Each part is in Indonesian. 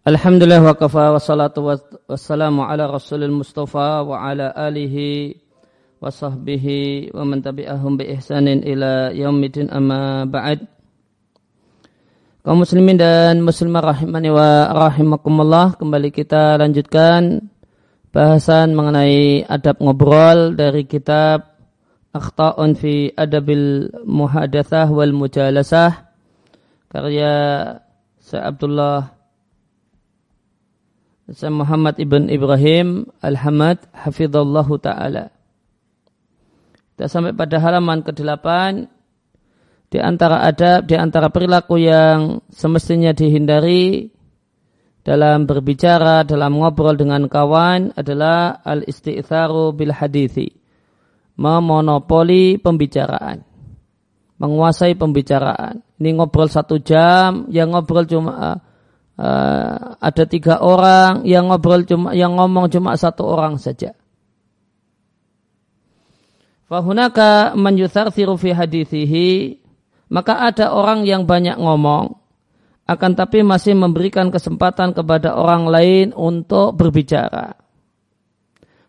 Alhamdulillah wa kafa wa salatu wassalamu ala rasulil mustafa wa ala alihi wa sahbihi wa man tabi'ahum bi ihsanin ila yaumidin amma ba'd. Kaum muslimin dan muslimah rahimani wa rahimakumullah kembali kita lanjutkan bahasan mengenai adab ngobrol dari kitab Akhta'un fi Adabil Muhadathah wal Mujalasah karya Syekh Abdullah Muhammad ibn Ibrahim Al-Hamad Hafizallahu Ta'ala. Kita sampai pada halaman ke-8 di antara adab, di antara perilaku yang semestinya dihindari dalam berbicara, dalam ngobrol dengan kawan adalah al-isti'tharu bil hadithi. Memonopoli pembicaraan. Menguasai pembicaraan. Ini ngobrol satu jam, yang ngobrol cuma uh, ada tiga orang yang ngobrol cuma yang ngomong cuma satu orang saja. Fahunaka man yutharthiru fi hadithihi maka ada orang yang banyak ngomong akan tapi masih memberikan kesempatan kepada orang lain untuk berbicara.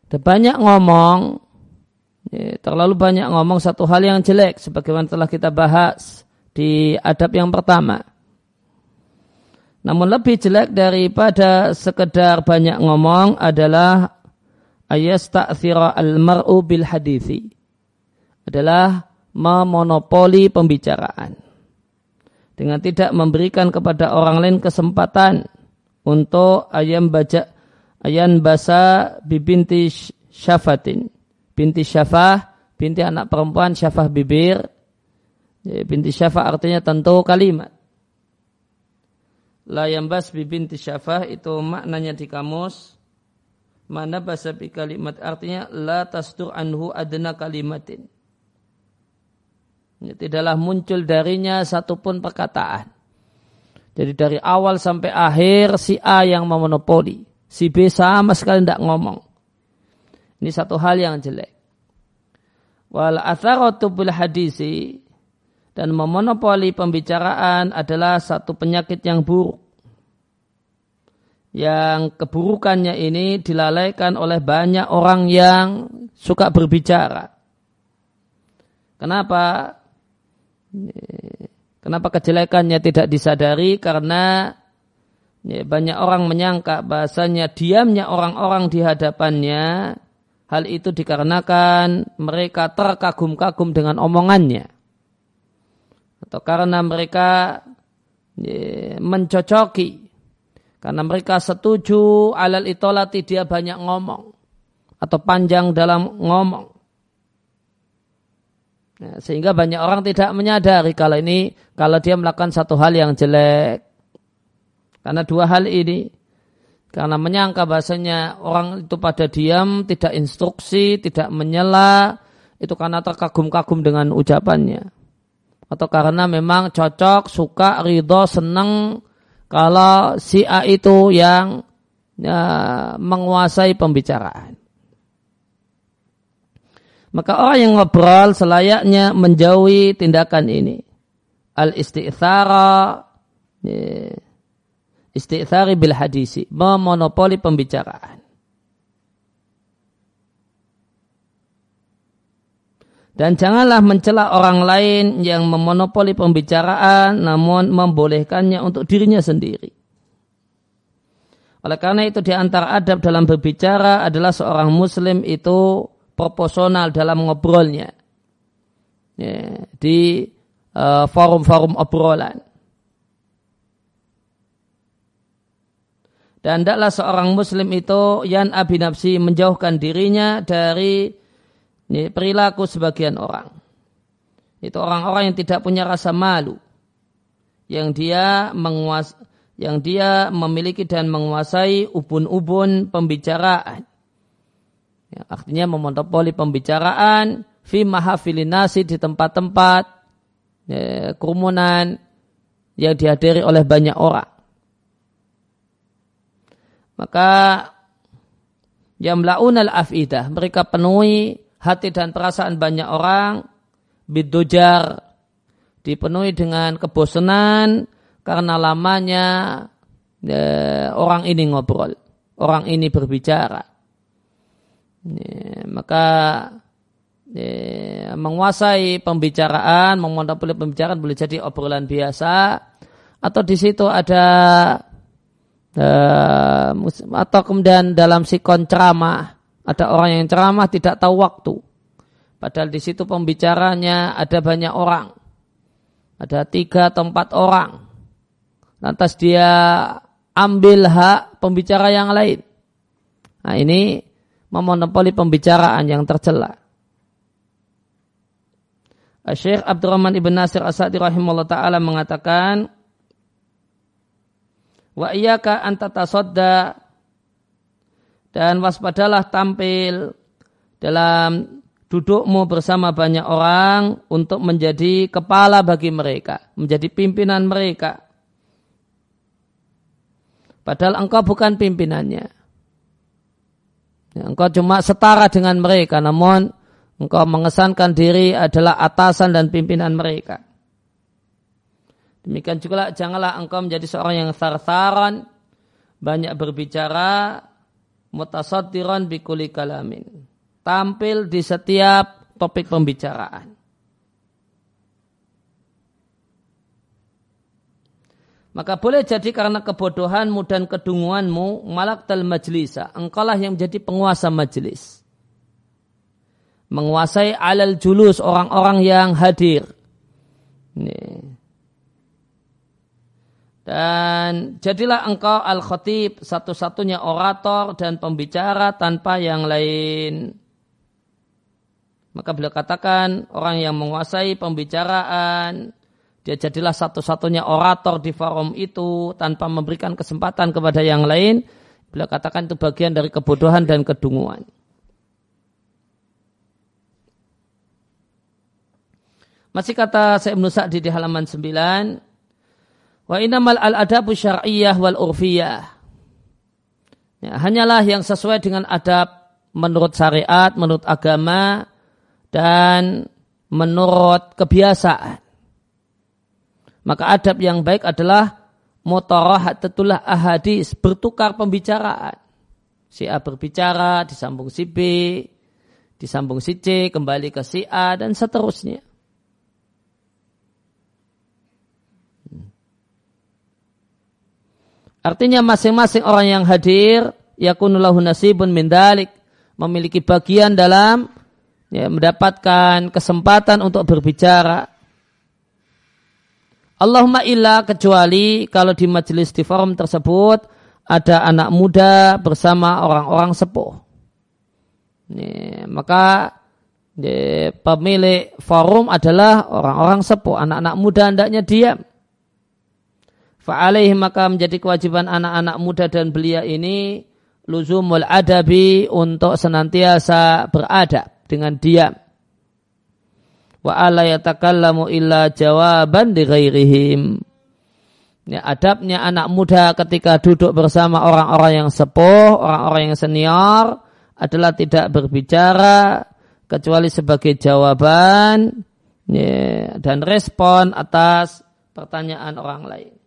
Ada banyak ngomong, ya, terlalu banyak ngomong satu hal yang jelek sebagaimana telah kita bahas di adab yang pertama. Namun lebih jelek daripada sekedar banyak ngomong adalah ayat ta'thira al-mar'u bil hadithi. Adalah memonopoli pembicaraan. Dengan tidak memberikan kepada orang lain kesempatan untuk ayam baca ayan basa bibinti syafatin. Binti syafah, binti anak perempuan syafah bibir. Binti syafah artinya tentu kalimat La yambas bibinti syafah itu maknanya di kamus mana bahasa bi kalimat artinya la tasdur anhu adna kalimatin. Tidaklah muncul darinya satupun perkataan. Jadi dari awal sampai akhir si A yang memonopoli. Si B sama sekali tidak ngomong. Ini satu hal yang jelek. Wal atharatu bil hadisi dan memonopoli pembicaraan adalah satu penyakit yang buruk. Yang keburukannya ini dilalaikan oleh banyak orang yang suka berbicara. Kenapa? Kenapa kejelekannya tidak disadari? Karena banyak orang menyangka bahasanya diamnya orang-orang di hadapannya hal itu dikarenakan mereka terkagum-kagum dengan omongannya atau karena mereka mencocoki. Karena mereka setuju alal itolati dia banyak ngomong. Atau panjang dalam ngomong. Nah, sehingga banyak orang tidak menyadari kalau ini kalau dia melakukan satu hal yang jelek. Karena dua hal ini karena menyangka bahasanya orang itu pada diam tidak instruksi tidak menyela itu karena terkagum-kagum dengan ucapannya atau karena memang cocok, suka, ridho, senang kalau si A itu yang ya, menguasai pembicaraan. Maka orang yang ngobrol selayaknya menjauhi tindakan ini. Al-isti'thara ya, isti'thari bil hadisi, memonopoli pembicaraan. Dan janganlah mencela orang lain yang memonopoli pembicaraan namun membolehkannya untuk dirinya sendiri. Oleh karena itu di antara adab dalam berbicara adalah seorang muslim itu proporsional dalam ngobrolnya. Ya, di uh, forum-forum obrolan. Dan tidaklah seorang muslim itu yang abinapsi menjauhkan dirinya dari ini perilaku sebagian orang. Itu orang-orang yang tidak punya rasa malu. Yang dia menguas, yang dia memiliki dan menguasai ubun-ubun pembicaraan. Ya, artinya memonopoli pembicaraan fi mahafilinasi di tempat-tempat ya, kerumunan yang dihadiri oleh banyak orang. Maka yang melaunal afidah mereka penuhi hati dan perasaan banyak orang bidujar dipenuhi dengan kebosanan karena lamanya eh, orang ini ngobrol, orang ini berbicara. Ya, maka ya, menguasai pembicaraan, memonopoli pembicaraan boleh jadi obrolan biasa, atau di situ ada uh, atau kemudian dalam sikon ceramah ada orang yang ceramah tidak tahu waktu. Padahal di situ pembicaranya ada banyak orang. Ada tiga atau empat orang. Lantas dia ambil hak pembicara yang lain. Nah ini memonopoli pembicaraan yang tercela. Syekh Abdurrahman Ibn Nasir Asadi rahimahullah ta'ala mengatakan Wa iyaka antatasadda dan waspadalah tampil dalam dudukmu bersama banyak orang untuk menjadi kepala bagi mereka, menjadi pimpinan mereka. Padahal engkau bukan pimpinannya. Ya, engkau cuma setara dengan mereka, namun engkau mengesankan diri adalah atasan dan pimpinan mereka. Demikian juga janganlah engkau menjadi seorang yang sarsaran, banyak berbicara, mutasaddiran bikuli kalamin. Tampil di setiap topik pembicaraan. Maka boleh jadi karena kebodohanmu dan kedunguanmu, malak tal majlisa. Engkaulah yang menjadi penguasa majlis. Menguasai alal julus orang-orang yang hadir. Nih. Dan jadilah engkau al-khatib satu-satunya orator dan pembicara tanpa yang lain. Maka beliau katakan orang yang menguasai pembicaraan dia jadilah satu-satunya orator di forum itu tanpa memberikan kesempatan kepada yang lain. Beliau katakan itu bagian dari kebodohan dan kedunguan. Masih kata Syekh Ibnu Sa'di di halaman 9, Wa inamal al-adabu syar'iyyah wal urfiyah. Ya, hanyalah yang sesuai dengan adab menurut syariat, menurut agama, dan menurut kebiasaan. Maka adab yang baik adalah mutarahatatullah ahadis, bertukar pembicaraan. Si A berbicara, disambung si B, disambung si C, kembali ke si A, dan seterusnya. Artinya masing-masing orang yang hadir, yakunulahu nasibun min dalik, memiliki bagian dalam ya, mendapatkan kesempatan untuk berbicara Allahumma illa kecuali kalau di majelis di forum tersebut ada anak muda bersama orang-orang sepuh. Ini, maka ini, pemilik forum adalah orang-orang sepuh, anak-anak muda hendaknya diam. Fa'alaihi maka menjadi kewajiban anak-anak muda dan belia ini luzumul adabi untuk senantiasa beradab dengan diam wa ala yatakallamu illa jawaban di ghairihim. Ya, adabnya anak muda ketika duduk bersama orang-orang yang sepuh, orang-orang yang senior adalah tidak berbicara kecuali sebagai jawaban ya, dan respon atas pertanyaan orang lain.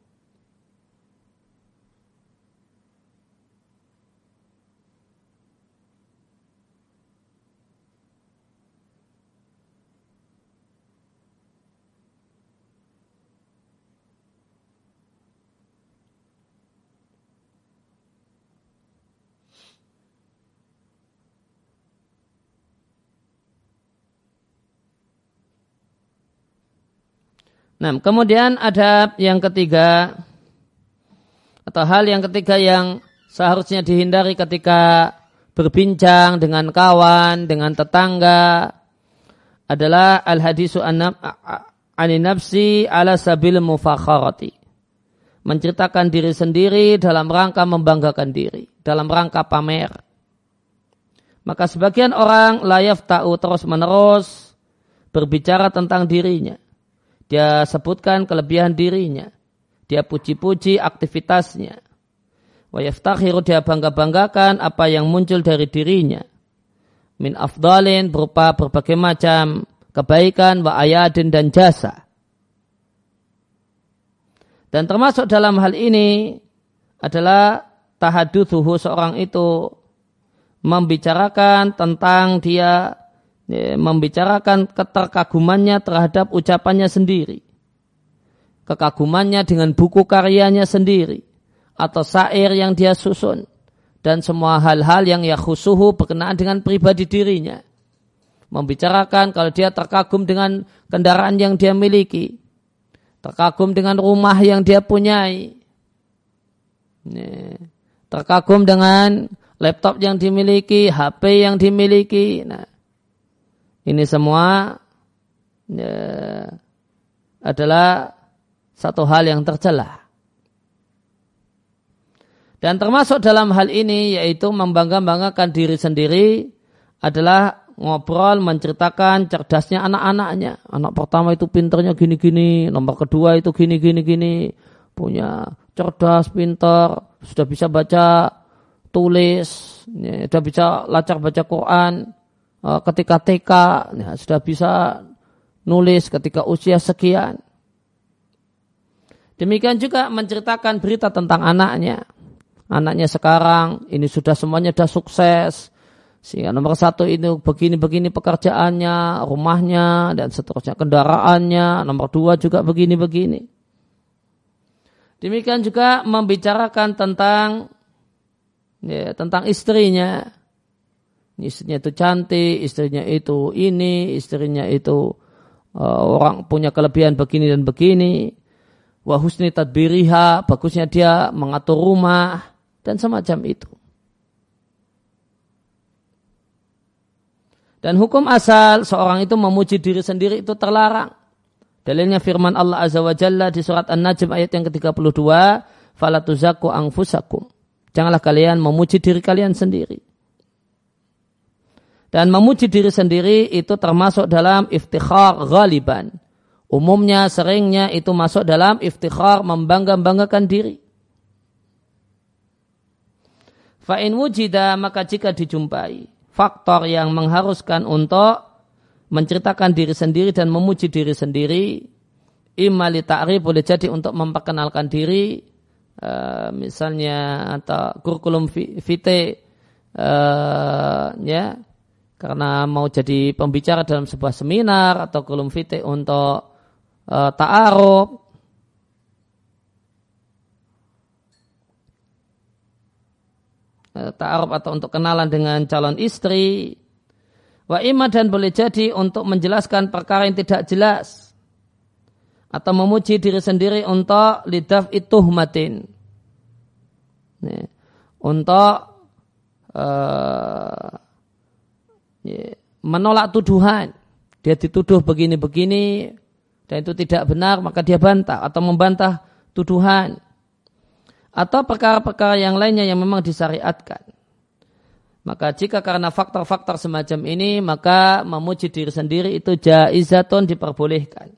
Nah, kemudian ada yang ketiga atau hal yang ketiga yang seharusnya dihindari ketika berbincang dengan kawan, dengan tetangga adalah al hadisu ani nafsi ala sabil mufakharati. Menceritakan diri sendiri dalam rangka membanggakan diri, dalam rangka pamer. Maka sebagian orang layaf ta'u terus menerus berbicara tentang dirinya dia sebutkan kelebihan dirinya. Dia puji-puji aktivitasnya. Wa yaftakhiru dia bangga-banggakan apa yang muncul dari dirinya. Min afdalin berupa berbagai macam kebaikan wa ayadin dan jasa. Dan termasuk dalam hal ini adalah tahadutsuhu seorang itu membicarakan tentang dia ya, membicarakan keterkagumannya terhadap ucapannya sendiri. Kekagumannya dengan buku karyanya sendiri atau syair yang dia susun dan semua hal-hal yang ya khusuhu berkenaan dengan pribadi dirinya. Membicarakan kalau dia terkagum dengan kendaraan yang dia miliki, terkagum dengan rumah yang dia punyai, terkagum dengan laptop yang dimiliki, HP yang dimiliki. Nah, ini semua ya, adalah satu hal yang tercela. Dan termasuk dalam hal ini yaitu membangga-banggakan diri sendiri adalah ngobrol menceritakan cerdasnya anak-anaknya. Anak pertama itu pinternya gini-gini, nomor kedua itu gini-gini-gini, punya cerdas, pinter, sudah bisa baca tulis, ya, sudah bisa lacak baca Quran, ketika TK, ya, sudah bisa nulis ketika usia sekian. Demikian juga menceritakan berita tentang anaknya. Anaknya sekarang ini sudah semuanya sudah sukses. Sehingga nomor satu ini begini-begini pekerjaannya, rumahnya, dan seterusnya kendaraannya. Nomor dua juga begini-begini. Demikian juga membicarakan tentang ya, tentang istrinya. Istrinya itu cantik, istrinya itu ini, istrinya itu uh, orang punya kelebihan begini dan begini. Wahusni tadbiriha, bagusnya dia mengatur rumah dan semacam itu. Dan hukum asal seorang itu memuji diri sendiri itu terlarang. Dalilnya firman Allah Azza wa Jalla di surat An-Najm ayat yang ke-32, "Fala tuzaku anfusakum." Janganlah kalian memuji diri kalian sendiri. Dan memuji diri sendiri itu termasuk dalam iftikhar ghaliban. Umumnya seringnya itu masuk dalam iftikhar membangga-banggakan diri. Fa'in wujida maka jika dijumpai faktor yang mengharuskan untuk menceritakan diri sendiri dan memuji diri sendiri, imali ta'rif boleh jadi untuk memperkenalkan diri uh, misalnya atau kurikulum vitae uh, ya karena mau jadi pembicara dalam sebuah seminar atau kurikulum vitae untuk uh, ta'aruf. Uh, ta'aruf atau untuk kenalan dengan calon istri. Wa imma dan boleh jadi untuk menjelaskan perkara yang tidak jelas. Atau memuji diri sendiri untuk lidaf itu matin. Untuk uh, menolak tuduhan. Dia dituduh begini-begini dan itu tidak benar maka dia bantah atau membantah tuduhan. Atau perkara-perkara yang lainnya yang memang disyariatkan. Maka jika karena faktor-faktor semacam ini maka memuji diri sendiri itu jaizatun diperbolehkan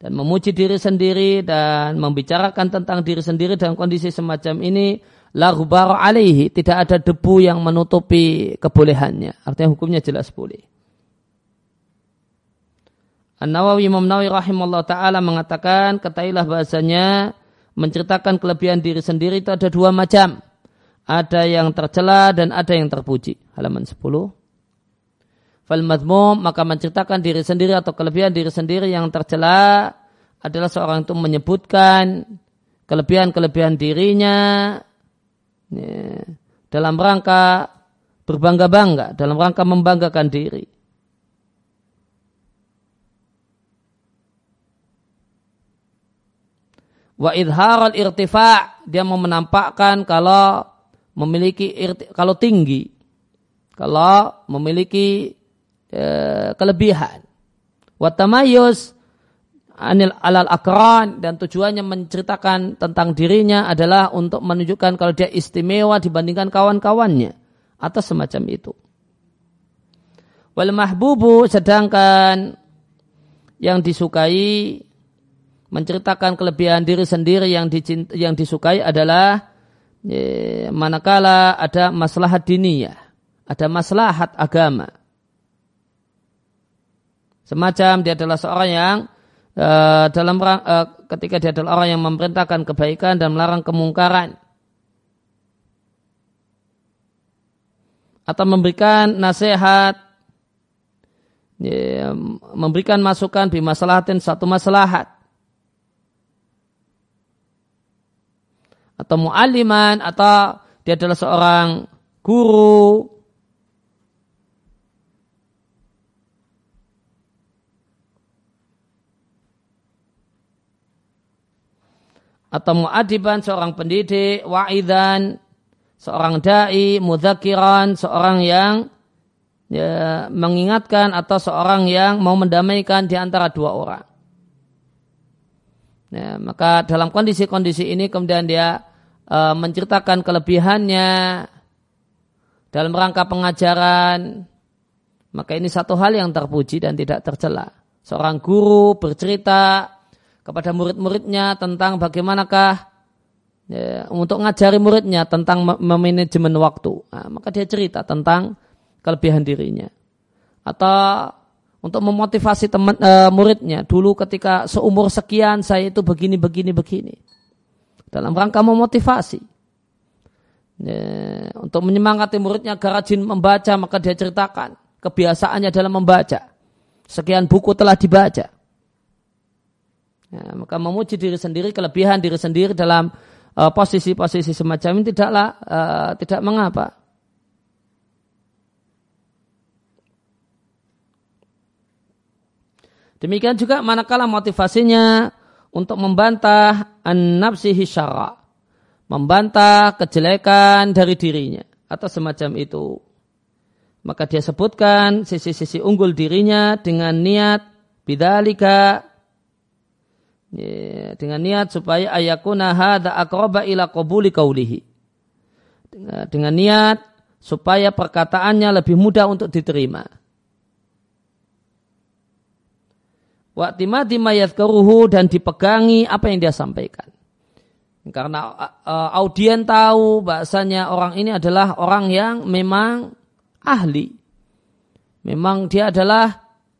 dan memuji diri sendiri dan membicarakan tentang diri sendiri dalam kondisi semacam ini la alaihi tidak ada debu yang menutupi kebolehannya. Artinya hukumnya jelas boleh. An-Nawawi Imam Nawawi rahimahullah taala mengatakan ketahuilah bahasanya menceritakan kelebihan diri sendiri itu ada dua macam. Ada yang tercela dan ada yang terpuji. Halaman 10 Fal madmum maka menceritakan diri sendiri atau kelebihan diri sendiri yang tercela adalah seorang itu menyebutkan kelebihan-kelebihan dirinya ya, dalam rangka berbangga-bangga, dalam rangka membanggakan diri. Wa idharal irtifa dia mau menampakkan kalau memiliki kalau tinggi, kalau memiliki Eh, kelebihan. Watamayus anil alal akran. Dan tujuannya menceritakan tentang dirinya adalah untuk menunjukkan kalau dia istimewa dibandingkan kawan-kawannya. Atau semacam itu. Wal mahbubu sedangkan yang disukai menceritakan kelebihan diri sendiri yang dicinta, yang disukai adalah eh, manakala ada maslahat diniyah, ada maslahat agama. Semacam dia adalah seorang yang uh, dalam uh, ketika dia adalah orang yang memerintahkan kebaikan dan melarang kemungkaran. Atau memberikan nasihat. Ya, memberikan masukan di masalahatin satu masalahat atau mu'aliman atau dia adalah seorang guru atau muadiban seorang pendidik, wa'idan seorang dai, mudzakiran seorang yang ya, mengingatkan atau seorang yang mau mendamaikan di antara dua orang. Ya, maka dalam kondisi-kondisi ini kemudian dia uh, menceritakan kelebihannya dalam rangka pengajaran, maka ini satu hal yang terpuji dan tidak tercela. Seorang guru bercerita kepada murid-muridnya tentang bagaimanakah ya, untuk ngajari muridnya tentang memanajemen waktu. Nah, maka dia cerita tentang kelebihan dirinya. Atau untuk memotivasi teman e, muridnya dulu ketika seumur sekian saya itu begini begini begini. Dalam rangka memotivasi. Ya, untuk menyemangati muridnya agar rajin membaca maka dia ceritakan kebiasaannya dalam membaca. Sekian buku telah dibaca. Ya, maka memuji diri sendiri, kelebihan diri sendiri dalam uh, posisi-posisi uh, semacam ini tidaklah uh, tidak mengapa. Demikian juga manakala motivasinya untuk membantah an-nafsihi syara, membantah kejelekan dari dirinya atau semacam itu. Maka dia sebutkan sisi-sisi unggul dirinya dengan niat bidalika Dengan niat supaya ayakuna hadza aqraba ila qabuli qaulihi. Dengan, niat supaya perkataannya lebih mudah untuk diterima. Waktimati mayadkaruhu dan dipegangi apa yang dia sampaikan. Karena uh, audien tahu bahasanya orang ini adalah orang yang memang ahli. Memang dia adalah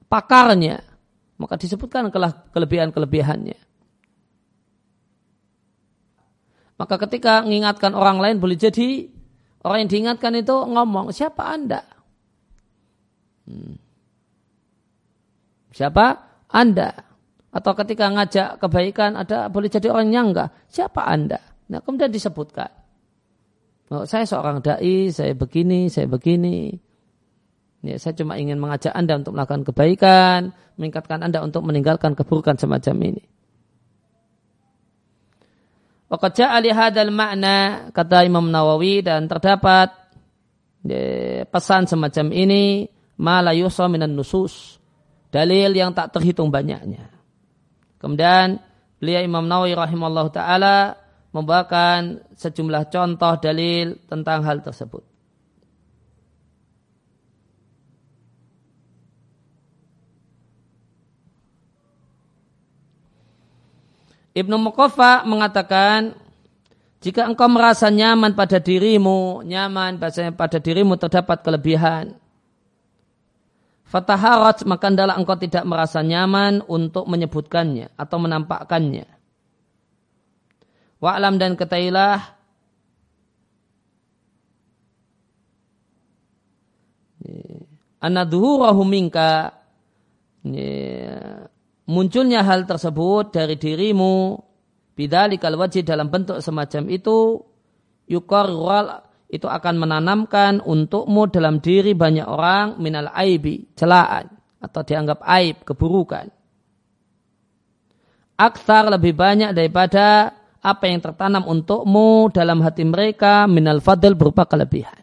pakarnya maka disebutkan kelebihan-kelebihannya. Maka ketika mengingatkan orang lain boleh jadi orang yang diingatkan itu ngomong, siapa Anda? Hmm. Siapa Anda? Atau ketika ngajak kebaikan ada boleh jadi orang yang enggak. Siapa Anda? Nah kemudian disebutkan. Oh, saya seorang dai, saya begini, saya begini. Ya, saya cuma ingin mengajak Anda untuk melakukan kebaikan, meningkatkan Anda untuk meninggalkan keburukan semacam ini. Waqad ali hadal makna kata Imam Nawawi dan terdapat ya, pesan semacam ini mala yusa minan nusus dalil yang tak terhitung banyaknya. Kemudian beliau Imam Nawawi rahimahullah taala membawakan sejumlah contoh dalil tentang hal tersebut. Ibnu Muqaffa mengatakan, jika engkau merasa nyaman pada dirimu, nyaman pada dirimu terdapat kelebihan. Fataharat maka adalah engkau tidak merasa nyaman untuk menyebutkannya atau menampakkannya. Wa'lam dan ketailah anna dhuhurahu minka munculnya hal tersebut dari dirimu bidalikal wajib dalam bentuk semacam itu yukarral itu akan menanamkan untukmu dalam diri banyak orang minal aibi celaan atau dianggap aib keburukan. Aksar lebih banyak daripada apa yang tertanam untukmu dalam hati mereka minal fadl berupa kelebihan.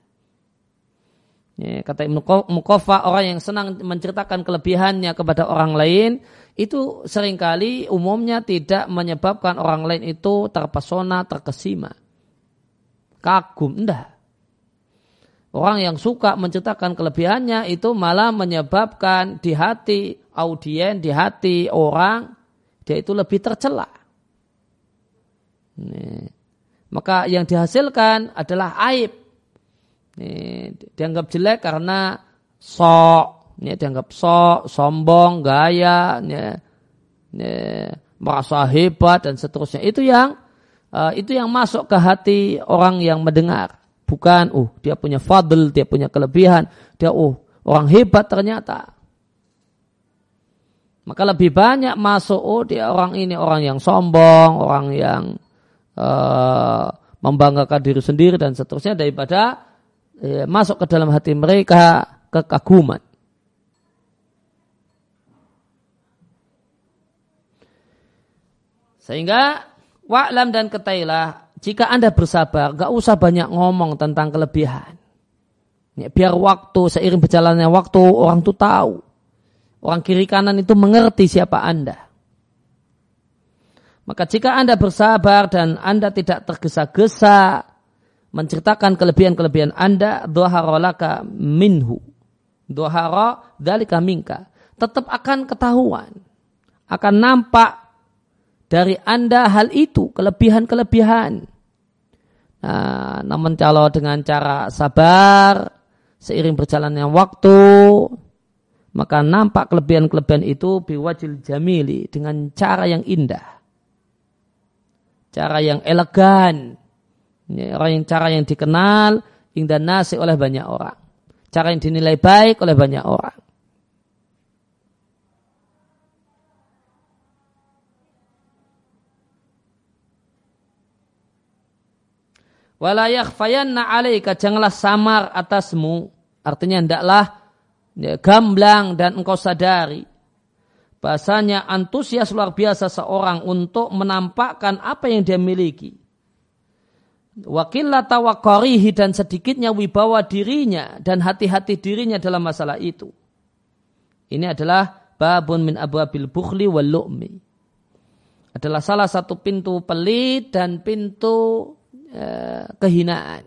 Ya, kata Ibnu Mukofa, orang yang senang menceritakan kelebihannya kepada orang lain, itu sering kali umumnya tidak menyebabkan orang lain itu terpesona, terkesima. Kagum, enggak. Orang yang suka menceritakan kelebihannya itu malah menyebabkan di hati audien, di hati orang, dia itu lebih tercela. Maka yang dihasilkan adalah aib ini dianggap jelek karena sok, ini dianggap sok, sombong, gaya, ini, ya, merasa hebat dan seterusnya. Itu yang uh, itu yang masuk ke hati orang yang mendengar. Bukan, uh, dia punya fadl, dia punya kelebihan, dia, uh, orang hebat ternyata. Maka lebih banyak masuk, oh dia orang ini orang yang sombong, orang yang uh, membanggakan diri sendiri dan seterusnya daripada uh, masuk ke dalam hati mereka kekaguman. Sehingga wa'lam dan ketailah jika anda bersabar, gak usah banyak ngomong tentang kelebihan. Ya, biar waktu seiring berjalannya waktu orang tuh tahu Orang kiri kanan itu mengerti siapa Anda. Maka jika Anda bersabar dan Anda tidak tergesa-gesa menceritakan kelebihan-kelebihan Anda, doharolaka minhu. Dohara dalika minka. Tetap akan ketahuan. Akan nampak dari Anda hal itu, kelebihan-kelebihan. Nah, namun kalau dengan cara sabar, seiring berjalannya waktu, maka nampak kelebihan-kelebihan itu biwajil jamili dengan cara yang indah. Cara yang elegan. Ya, orang yang cara yang dikenal indah nasi oleh banyak orang. Cara yang dinilai baik oleh banyak orang. Walayak fayanna alaika janganlah samar atasmu. Artinya hendaklah ya, gamblang dan engkau sadari bahasanya antusias luar biasa seorang untuk menampakkan apa yang dia miliki. Wakillah tawakarihi dan sedikitnya wibawa dirinya dan hati-hati dirinya dalam masalah itu. Ini adalah babun min ababil bukhli wal lu'mi. Adalah salah satu pintu pelit dan pintu eh, kehinaan.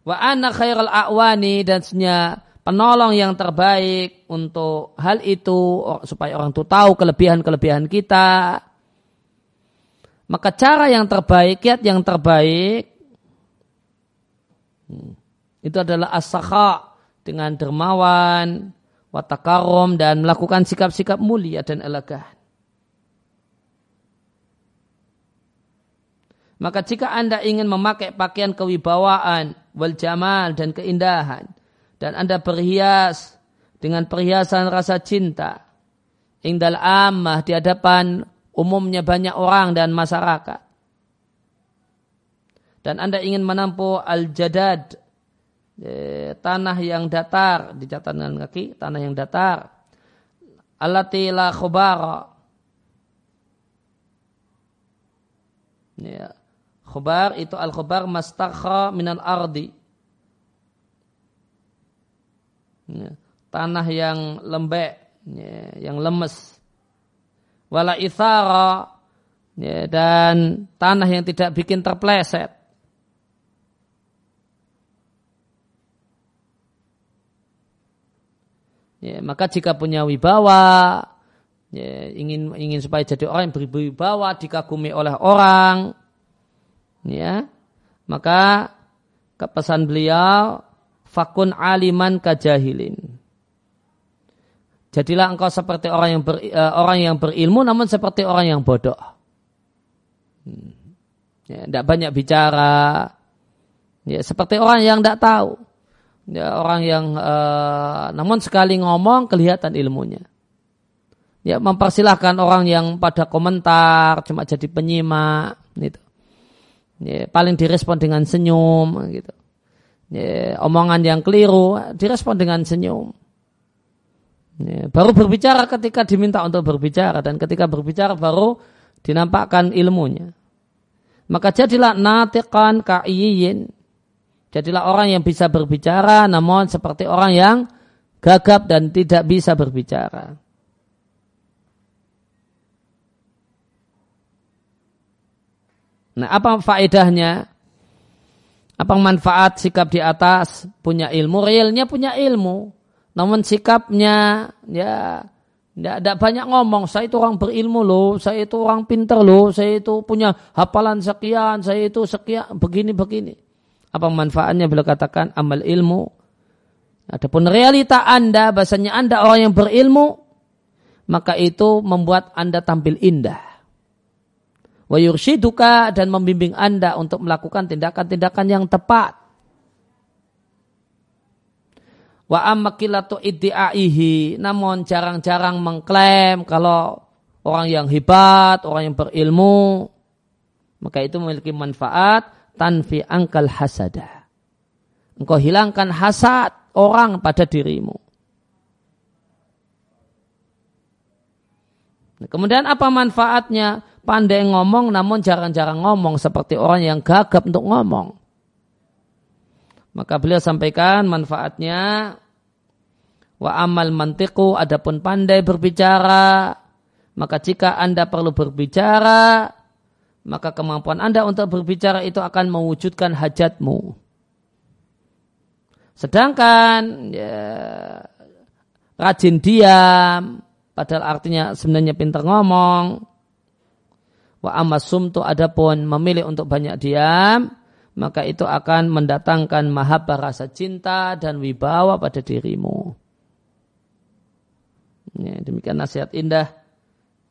Wa anna khairal a'wani dan senya penolong yang terbaik untuk hal itu supaya orang itu tahu kelebihan-kelebihan kita. Maka cara yang terbaik, kiat yang terbaik hmm, itu adalah as dengan dermawan, watakarom dan melakukan sikap-sikap mulia dan elegan. Maka jika Anda ingin memakai pakaian kewibawaan, wal jamal dan keindahan, dan Anda berhias dengan perhiasan rasa cinta, indal ammah di hadapan umumnya banyak orang dan masyarakat. Dan Anda ingin menempuh al-jadad, eh, tanah yang datar, di catatan kaki, tanah yang datar. Alati la khubara. Ya, Khobar itu al-khobar mastakha minal ardi. Ya, tanah yang lembek, ya, yang lemes. Wala ithara, ya, dan tanah yang tidak bikin terpleset. Ya, maka jika punya wibawa, ya, ingin ingin supaya jadi orang yang berwibawa, dikagumi oleh orang, ya. Maka kepesan beliau fakun aliman kajahilin jadilah engkau seperti orang yang ber, uh, orang yang berilmu namun seperti orang yang bodoh. Hmm. ya, tidak banyak bicara. Ya seperti orang yang tidak tahu. Ya orang yang uh, namun sekali ngomong kelihatan ilmunya. Ya mempersilahkan orang yang pada komentar cuma jadi penyimak gitu ya, paling direspon dengan senyum gitu. Ya, omongan yang keliru direspon dengan senyum. Ya, baru berbicara ketika diminta untuk berbicara dan ketika berbicara baru dinampakkan ilmunya. Maka jadilah natikan ka'iyin. Jadilah orang yang bisa berbicara namun seperti orang yang gagap dan tidak bisa berbicara. Nah, apa faedahnya? Apa manfaat sikap di atas punya ilmu? Realnya punya ilmu. Namun sikapnya ya tidak banyak ngomong. Saya itu orang berilmu loh. Saya itu orang pinter loh. Saya itu punya hafalan sekian. Saya itu sekian begini-begini. Apa manfaatnya bila katakan amal ilmu Adapun realita Anda, bahasanya Anda orang yang berilmu, maka itu membuat Anda tampil indah. Wa yurshiduka dan membimbing Anda untuk melakukan tindakan-tindakan yang tepat. Wa ammakilatu iddi'aihi, namun jarang-jarang mengklaim kalau orang yang hebat, orang yang berilmu, maka itu memiliki manfaat tanfi angkal hasada. Engkau hilangkan hasad orang pada dirimu. Kemudian apa manfaatnya? Pandai ngomong namun jarang-jarang ngomong seperti orang yang gagap untuk ngomong. Maka beliau sampaikan manfaatnya wa amal mantiku adapun pandai berbicara maka jika Anda perlu berbicara maka kemampuan Anda untuk berbicara itu akan mewujudkan hajatmu. Sedangkan ya, rajin diam, padahal artinya sebenarnya pintar ngomong. Wa amasum tu adapun memilih untuk banyak diam, maka itu akan mendatangkan mahabbah rasa cinta dan wibawa pada dirimu. Ya, demikian nasihat indah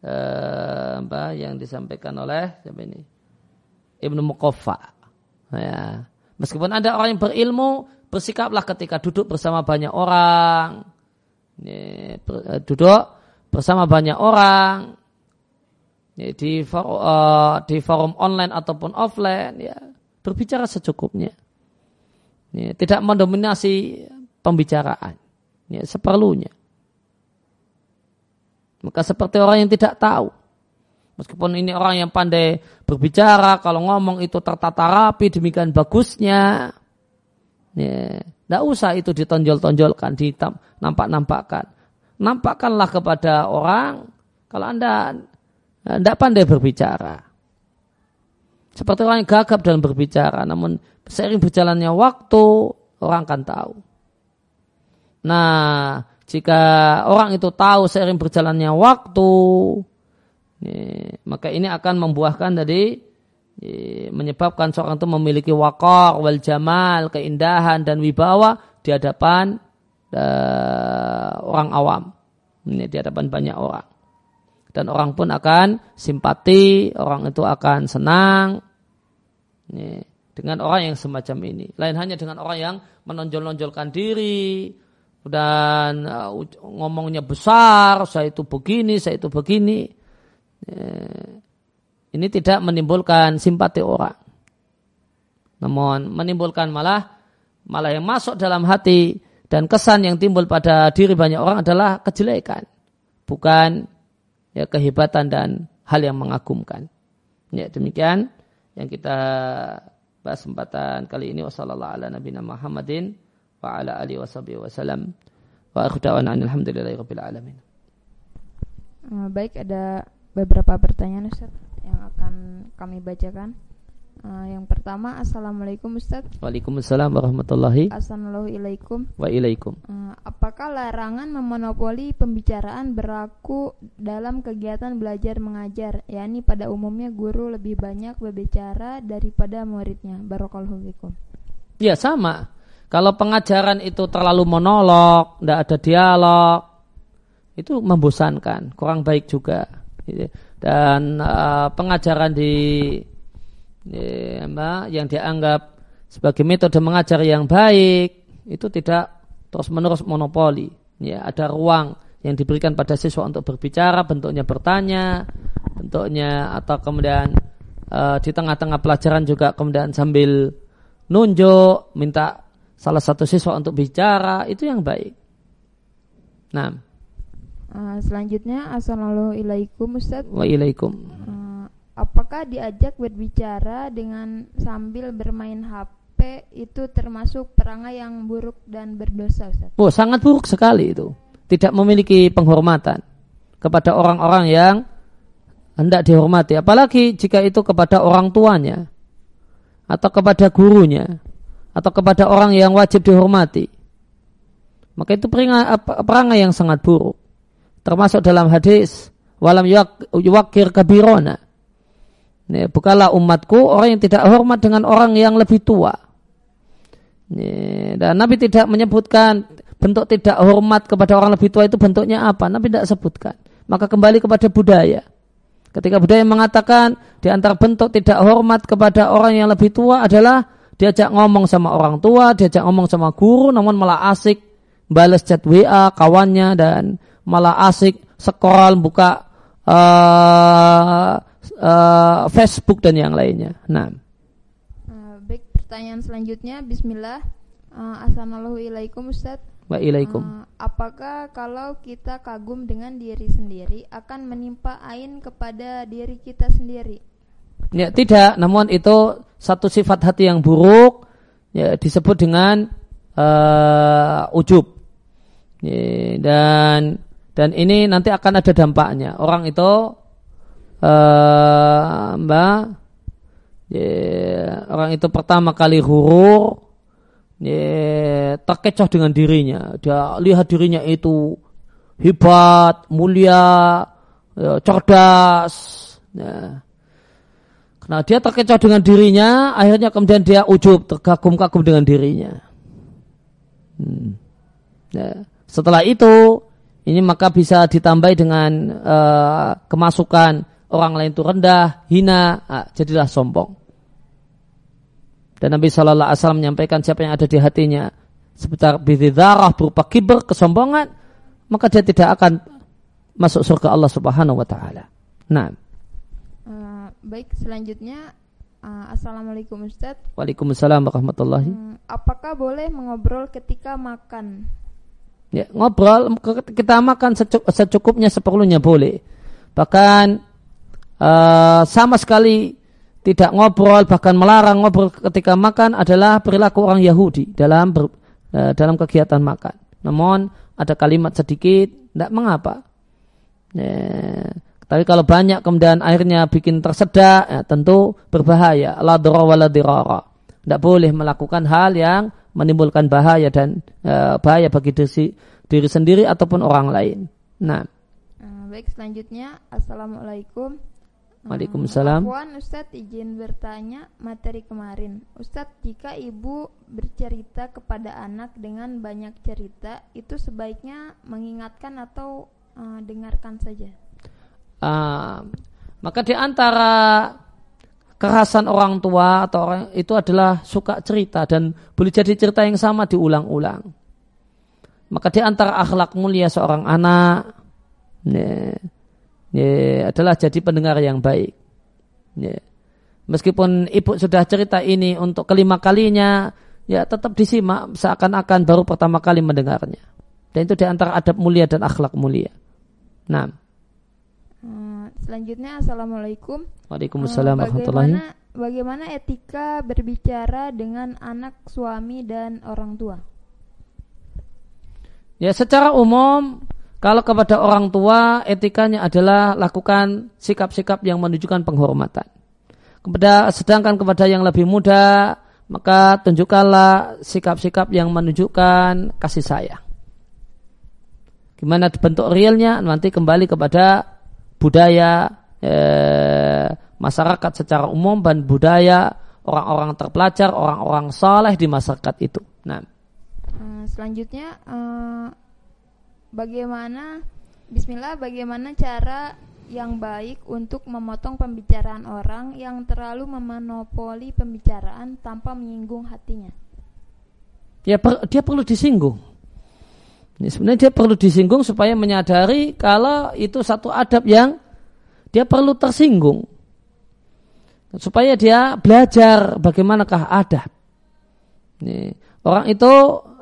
eh, apa yang disampaikan oleh siapa ini Ibnu Muqaffa. Ya. Meskipun ada orang yang berilmu, bersikaplah ketika duduk bersama banyak orang, eh, duduk bersama banyak orang di forum, uh, di forum online ataupun offline, ya berbicara secukupnya, ya, tidak mendominasi pembicaraan, ya, seperlunya. Maka seperti orang yang tidak tahu, meskipun ini orang yang pandai berbicara, kalau ngomong itu tertata rapi, demikian bagusnya, Ya, tidak usah itu ditonjol-tonjolkan, nampak-nampakkan. Nampakkanlah kepada orang kalau anda tidak pandai berbicara. Seperti orang yang gagap dalam berbicara, namun seiring berjalannya waktu orang akan tahu. Nah, jika orang itu tahu seiring berjalannya waktu, maka ini akan membuahkan dari menyebabkan seorang itu memiliki wakor, wal jamal, keindahan dan wibawa di hadapan uh, orang awam. Di hadapan banyak orang. Dan orang pun akan simpati, orang itu akan senang ini, dengan orang yang semacam ini. Lain hanya dengan orang yang menonjol-nonjolkan diri dan uh, ngomongnya besar, saya itu begini, saya itu begini. Ini tidak menimbulkan simpati orang. Namun menimbulkan malah malah yang masuk dalam hati dan kesan yang timbul pada diri banyak orang adalah kejelekan, bukan ya kehebatan dan hal yang mengagumkan. Ya demikian yang kita bahas kesempatan kali ini wasallallahu ala nabiyina Muhammadin wa ala alihi wasallam wa akhdawana alhamdulillahi alamin. Eh, baik ada beberapa pertanyaan Ustaz yang akan kami bacakan. Uh, yang pertama, Assalamualaikum Ustaz. Waalaikumsalam warahmatullahi. Assalamualaikum. Waalaikum. Uh, apakah larangan memonopoli pembicaraan berlaku dalam kegiatan belajar mengajar, yakni pada umumnya guru lebih banyak berbicara daripada muridnya? Barakallahu fikum. Ya sama. Kalau pengajaran itu terlalu monolog, tidak ada dialog, itu membosankan, kurang baik juga. Gitu dan uh, pengajaran di, yang dianggap sebagai metode mengajar yang baik itu tidak terus menerus monopoli. Ya ada ruang yang diberikan pada siswa untuk berbicara bentuknya bertanya bentuknya atau kemudian uh, di tengah-tengah pelajaran juga kemudian sambil nunjuk minta salah satu siswa untuk bicara itu yang baik. Nah Uh, selanjutnya Assalamualaikum Ustaz. Waalaikum uh, Apakah diajak berbicara dengan sambil bermain HP itu termasuk perangai yang buruk dan berdosa Ustaz? Oh sangat buruk sekali itu. Tidak memiliki penghormatan kepada orang-orang yang hendak dihormati. Apalagi jika itu kepada orang tuanya Atau kepada gurunya Atau kepada orang yang wajib dihormati. Maka itu perangai yang sangat buruk. Termasuk dalam hadis walam yuwakir kabirona bukalah umatku orang yang tidak hormat dengan orang yang lebih tua. Dan Nabi tidak menyebutkan bentuk tidak hormat kepada orang lebih tua itu bentuknya apa? Nabi tidak sebutkan. Maka kembali kepada budaya. Ketika budaya mengatakan di antara bentuk tidak hormat kepada orang yang lebih tua adalah diajak ngomong sama orang tua, diajak ngomong sama guru, namun malah asik balas chat WA kawannya dan malah asik scroll buka uh, uh, Facebook dan yang lainnya. Nah. Uh, baik, pertanyaan selanjutnya Bismillah. Uh, Assalamualaikum Ustaz. Waalaikum. Uh, apakah kalau kita kagum dengan diri sendiri akan menimpa ain kepada diri kita sendiri? Ya, tidak, namun itu satu sifat hati yang buruk ya disebut dengan uh, ujub. Ya, dan dan ini nanti akan ada dampaknya. Orang itu uh, Mbak ya, orang itu pertama kali hurur ya, terkecoh dengan dirinya. Dia lihat dirinya itu hebat, mulia, ya, cerdas. Ya. Karena dia terkecoh dengan dirinya, akhirnya kemudian dia ujub, terkagum-kagum dengan dirinya. Hmm. Ya. Setelah itu, ini maka bisa ditambah dengan uh, kemasukan orang lain itu rendah, hina, nah, jadilah sombong. Dan Nabi Shallallahu Alaihi Wasallam menyampaikan siapa yang ada di hatinya seputar bididarah berupa kiber kesombongan, maka dia tidak akan masuk surga Allah Subhanahu Wa Taala. Nah. Uh, baik, selanjutnya Uh, Assalamualaikum Ustaz Waalaikumsalam warahmatullahi hmm, Apakah boleh mengobrol ketika makan? Ya, ngobrol kita makan secukupnya seperlunya boleh. Bahkan uh, sama sekali tidak ngobrol bahkan melarang ngobrol ketika makan adalah perilaku orang Yahudi dalam ber, uh, dalam kegiatan makan. Namun ada kalimat sedikit tidak mengapa. Ya, tapi kalau banyak kemudian airnya bikin tersedak ya, tentu berbahaya. La Tidak boleh melakukan hal yang menimbulkan bahaya dan uh, bahaya bagi diri, diri sendiri ataupun orang lain. Nah. Baik selanjutnya Assalamualaikum. Waalaikumsalam. Puan Ustadz izin bertanya materi kemarin. Ustadz jika ibu bercerita kepada anak dengan banyak cerita itu sebaiknya mengingatkan atau uh, dengarkan saja. Uh, maka di antara kerasan orang tua atau orang itu adalah suka cerita dan boleh jadi cerita yang sama diulang-ulang. Maka di antara akhlak mulia seorang anak ya, ya, adalah jadi pendengar yang baik. Ya. Meskipun ibu sudah cerita ini untuk kelima kalinya, ya tetap disimak seakan-akan baru pertama kali mendengarnya. Dan itu di antara adab mulia dan akhlak mulia. Nah. Selanjutnya Assalamualaikum Waalaikumsalam uh, bagaimana, bagaimana etika berbicara dengan anak, suami, dan orang tua? Ya secara umum kalau kepada orang tua etikanya adalah lakukan sikap-sikap yang menunjukkan penghormatan. Kepada sedangkan kepada yang lebih muda maka tunjukkanlah sikap-sikap yang menunjukkan kasih sayang. Gimana bentuk realnya nanti kembali kepada budaya eh, masyarakat secara umum dan budaya orang-orang terpelajar, orang-orang saleh di masyarakat itu. Nah, hmm, selanjutnya eh, bagaimana Bismillah bagaimana cara yang baik untuk memotong pembicaraan orang yang terlalu memonopoli pembicaraan tanpa menyinggung hatinya. Ya per, dia perlu disinggung. Ini sebenarnya dia perlu disinggung supaya menyadari kalau itu satu adab yang dia perlu tersinggung. Supaya dia belajar bagaimanakah adab. Ini, orang itu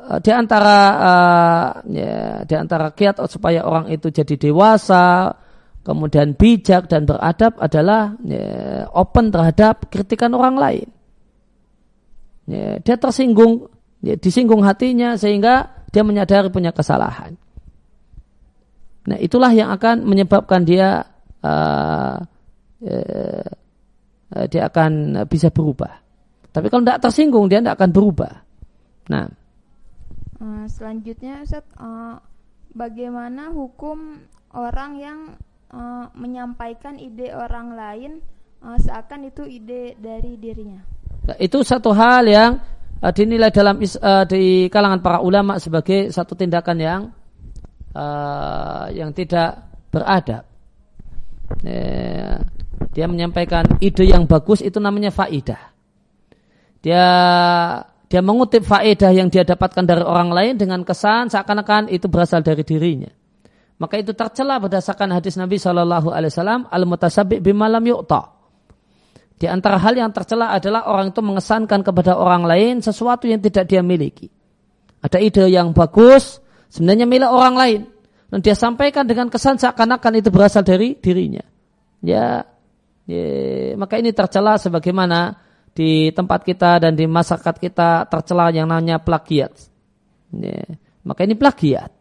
di antara uh, ya, di antara kiat supaya orang itu jadi dewasa, kemudian bijak dan beradab adalah ya, open terhadap kritikan orang lain. Ya, dia tersinggung, ya, disinggung hatinya sehingga dia menyadari punya kesalahan. Nah itulah yang akan menyebabkan dia uh, uh, dia akan bisa berubah. Tapi kalau tidak tersinggung dia tidak akan berubah. Nah, uh, selanjutnya Ustaz, uh, bagaimana hukum orang yang uh, menyampaikan ide orang lain uh, seakan itu ide dari dirinya? Nah, itu satu hal yang uh, dinilai dalam uh, di kalangan para ulama sebagai satu tindakan yang uh, yang tidak beradab. Dia menyampaikan ide yang bagus itu namanya faidah. Dia dia mengutip faedah yang dia dapatkan dari orang lain dengan kesan seakan-akan itu berasal dari dirinya. Maka itu tercela berdasarkan hadis Nabi Shallallahu Alaihi Wasallam al mutasabi bimalam yu'ta. Di antara hal yang tercela adalah orang itu mengesankan kepada orang lain sesuatu yang tidak dia miliki. Ada ide yang bagus, sebenarnya milik orang lain. Dan dia sampaikan dengan kesan seakan-akan itu berasal dari dirinya. Ya, ya maka ini tercela sebagaimana di tempat kita dan di masyarakat kita tercela yang namanya plagiat. Ya, maka ini plagiat.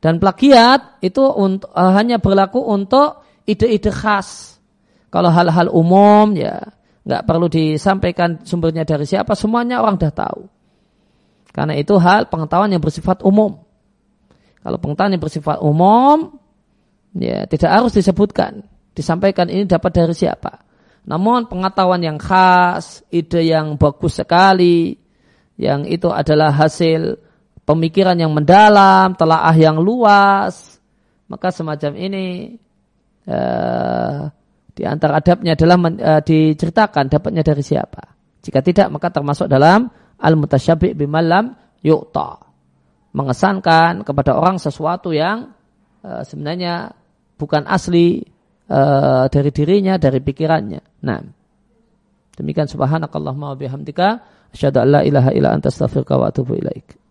Dan plagiat itu untuk, uh, hanya berlaku untuk ide-ide khas. Kalau hal-hal umum ya nggak perlu disampaikan sumbernya dari siapa, semuanya orang dah tahu. Karena itu hal pengetahuan yang bersifat umum. Kalau pengetahuan yang bersifat umum, ya tidak harus disebutkan, disampaikan ini dapat dari siapa. Namun pengetahuan yang khas, ide yang bagus sekali, yang itu adalah hasil pemikiran yang mendalam, telaah yang luas, maka semacam ini uh, di antara adabnya adalah men, uh, diceritakan dapatnya dari siapa. Jika tidak maka termasuk dalam al-mutasyabih bimalam yu'ta. Mengesankan kepada orang sesuatu yang uh, sebenarnya bukan asli uh, dari dirinya, dari pikirannya. Nah, demikian subhanakallahumma wa bihamdika asyhadu an la ilaha illa anta astaghfiruka wa atubu ilaik.